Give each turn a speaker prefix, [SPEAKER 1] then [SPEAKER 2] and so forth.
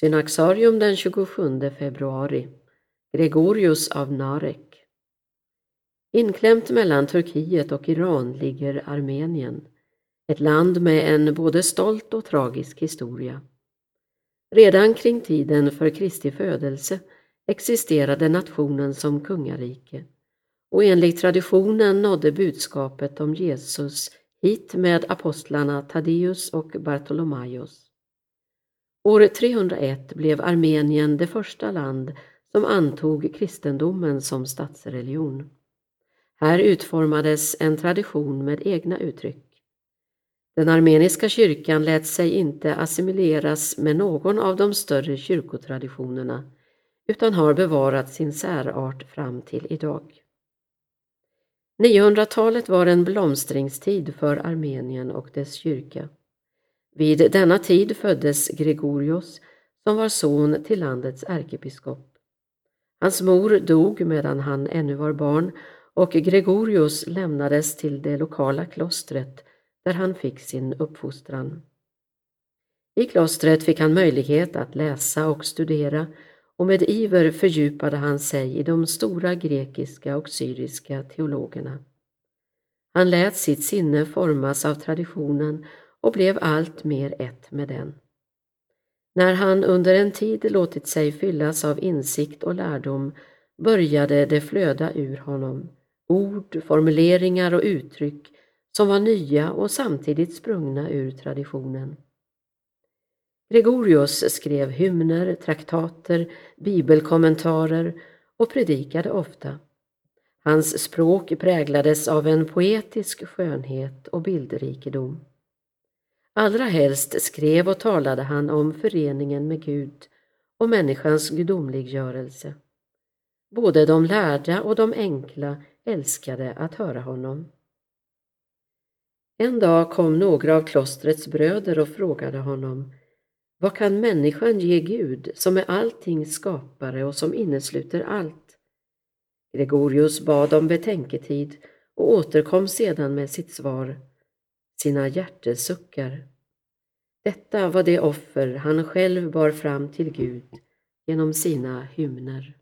[SPEAKER 1] Synaxarium den 27 februari. Gregorius av Narek. Inklämt mellan Turkiet och Iran ligger Armenien, ett land med en både stolt och tragisk historia. Redan kring tiden för Kristi födelse existerade nationen som kungarike och enligt traditionen nådde budskapet om Jesus hit med apostlarna Taddeus och Bartolomaios. År 301 blev Armenien det första land som antog kristendomen som statsreligion. Här utformades en tradition med egna uttryck. Den armeniska kyrkan lät sig inte assimileras med någon av de större kyrkotraditionerna utan har bevarat sin särart fram till idag. 900-talet var en blomstringstid för Armenien och dess kyrka. Vid denna tid föddes Gregorios som var son till landets ärkebiskop. Hans mor dog medan han ännu var barn och Gregorius lämnades till det lokala klostret där han fick sin uppfostran. I klostret fick han möjlighet att läsa och studera och med iver fördjupade han sig i de stora grekiska och syriska teologerna. Han lät sitt sinne formas av traditionen och blev allt mer ett med den. När han under en tid låtit sig fyllas av insikt och lärdom började det flöda ur honom ord, formuleringar och uttryck som var nya och samtidigt sprungna ur traditionen. Gregorius skrev hymner, traktater, bibelkommentarer och predikade ofta. Hans språk präglades av en poetisk skönhet och bildrikedom. Allra helst skrev och talade han om föreningen med Gud och människans gudomliggörelse. Både de lärda och de enkla älskade att höra honom. En dag kom några av klostrets bröder och frågade honom Vad kan människan ge Gud som är alltings skapare och som innesluter allt? Gregorius bad om betänketid och återkom sedan med sitt svar sina hjärtesuckar. Detta var det offer han själv bar fram till Gud genom sina hymner.